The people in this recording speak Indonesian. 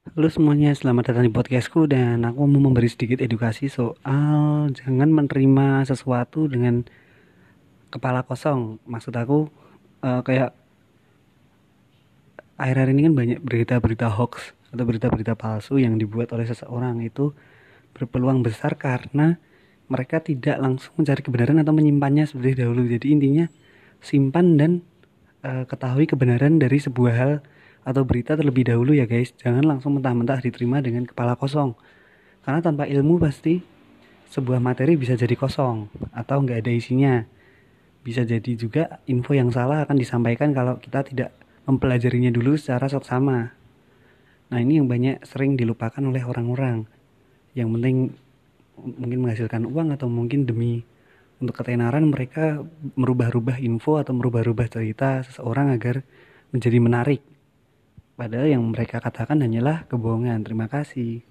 Halo semuanya, selamat datang di podcastku dan aku mau memberi sedikit edukasi soal jangan menerima sesuatu dengan kepala kosong. Maksud aku eh, kayak akhir-akhir ini kan banyak berita-berita hoax atau berita-berita palsu yang dibuat oleh seseorang itu berpeluang besar karena mereka tidak langsung mencari kebenaran atau menyimpannya seperti dahulu. Jadi intinya simpan dan eh, ketahui kebenaran dari sebuah hal atau berita terlebih dahulu ya guys. Jangan langsung mentah-mentah diterima dengan kepala kosong. Karena tanpa ilmu pasti sebuah materi bisa jadi kosong atau nggak ada isinya. Bisa jadi juga info yang salah akan disampaikan kalau kita tidak mempelajarinya dulu secara seksama. Nah ini yang banyak sering dilupakan oleh orang-orang. Yang penting mungkin menghasilkan uang atau mungkin demi untuk ketenaran mereka merubah-rubah info atau merubah-rubah cerita seseorang agar menjadi menarik Padahal yang mereka katakan hanyalah kebohongan. Terima kasih.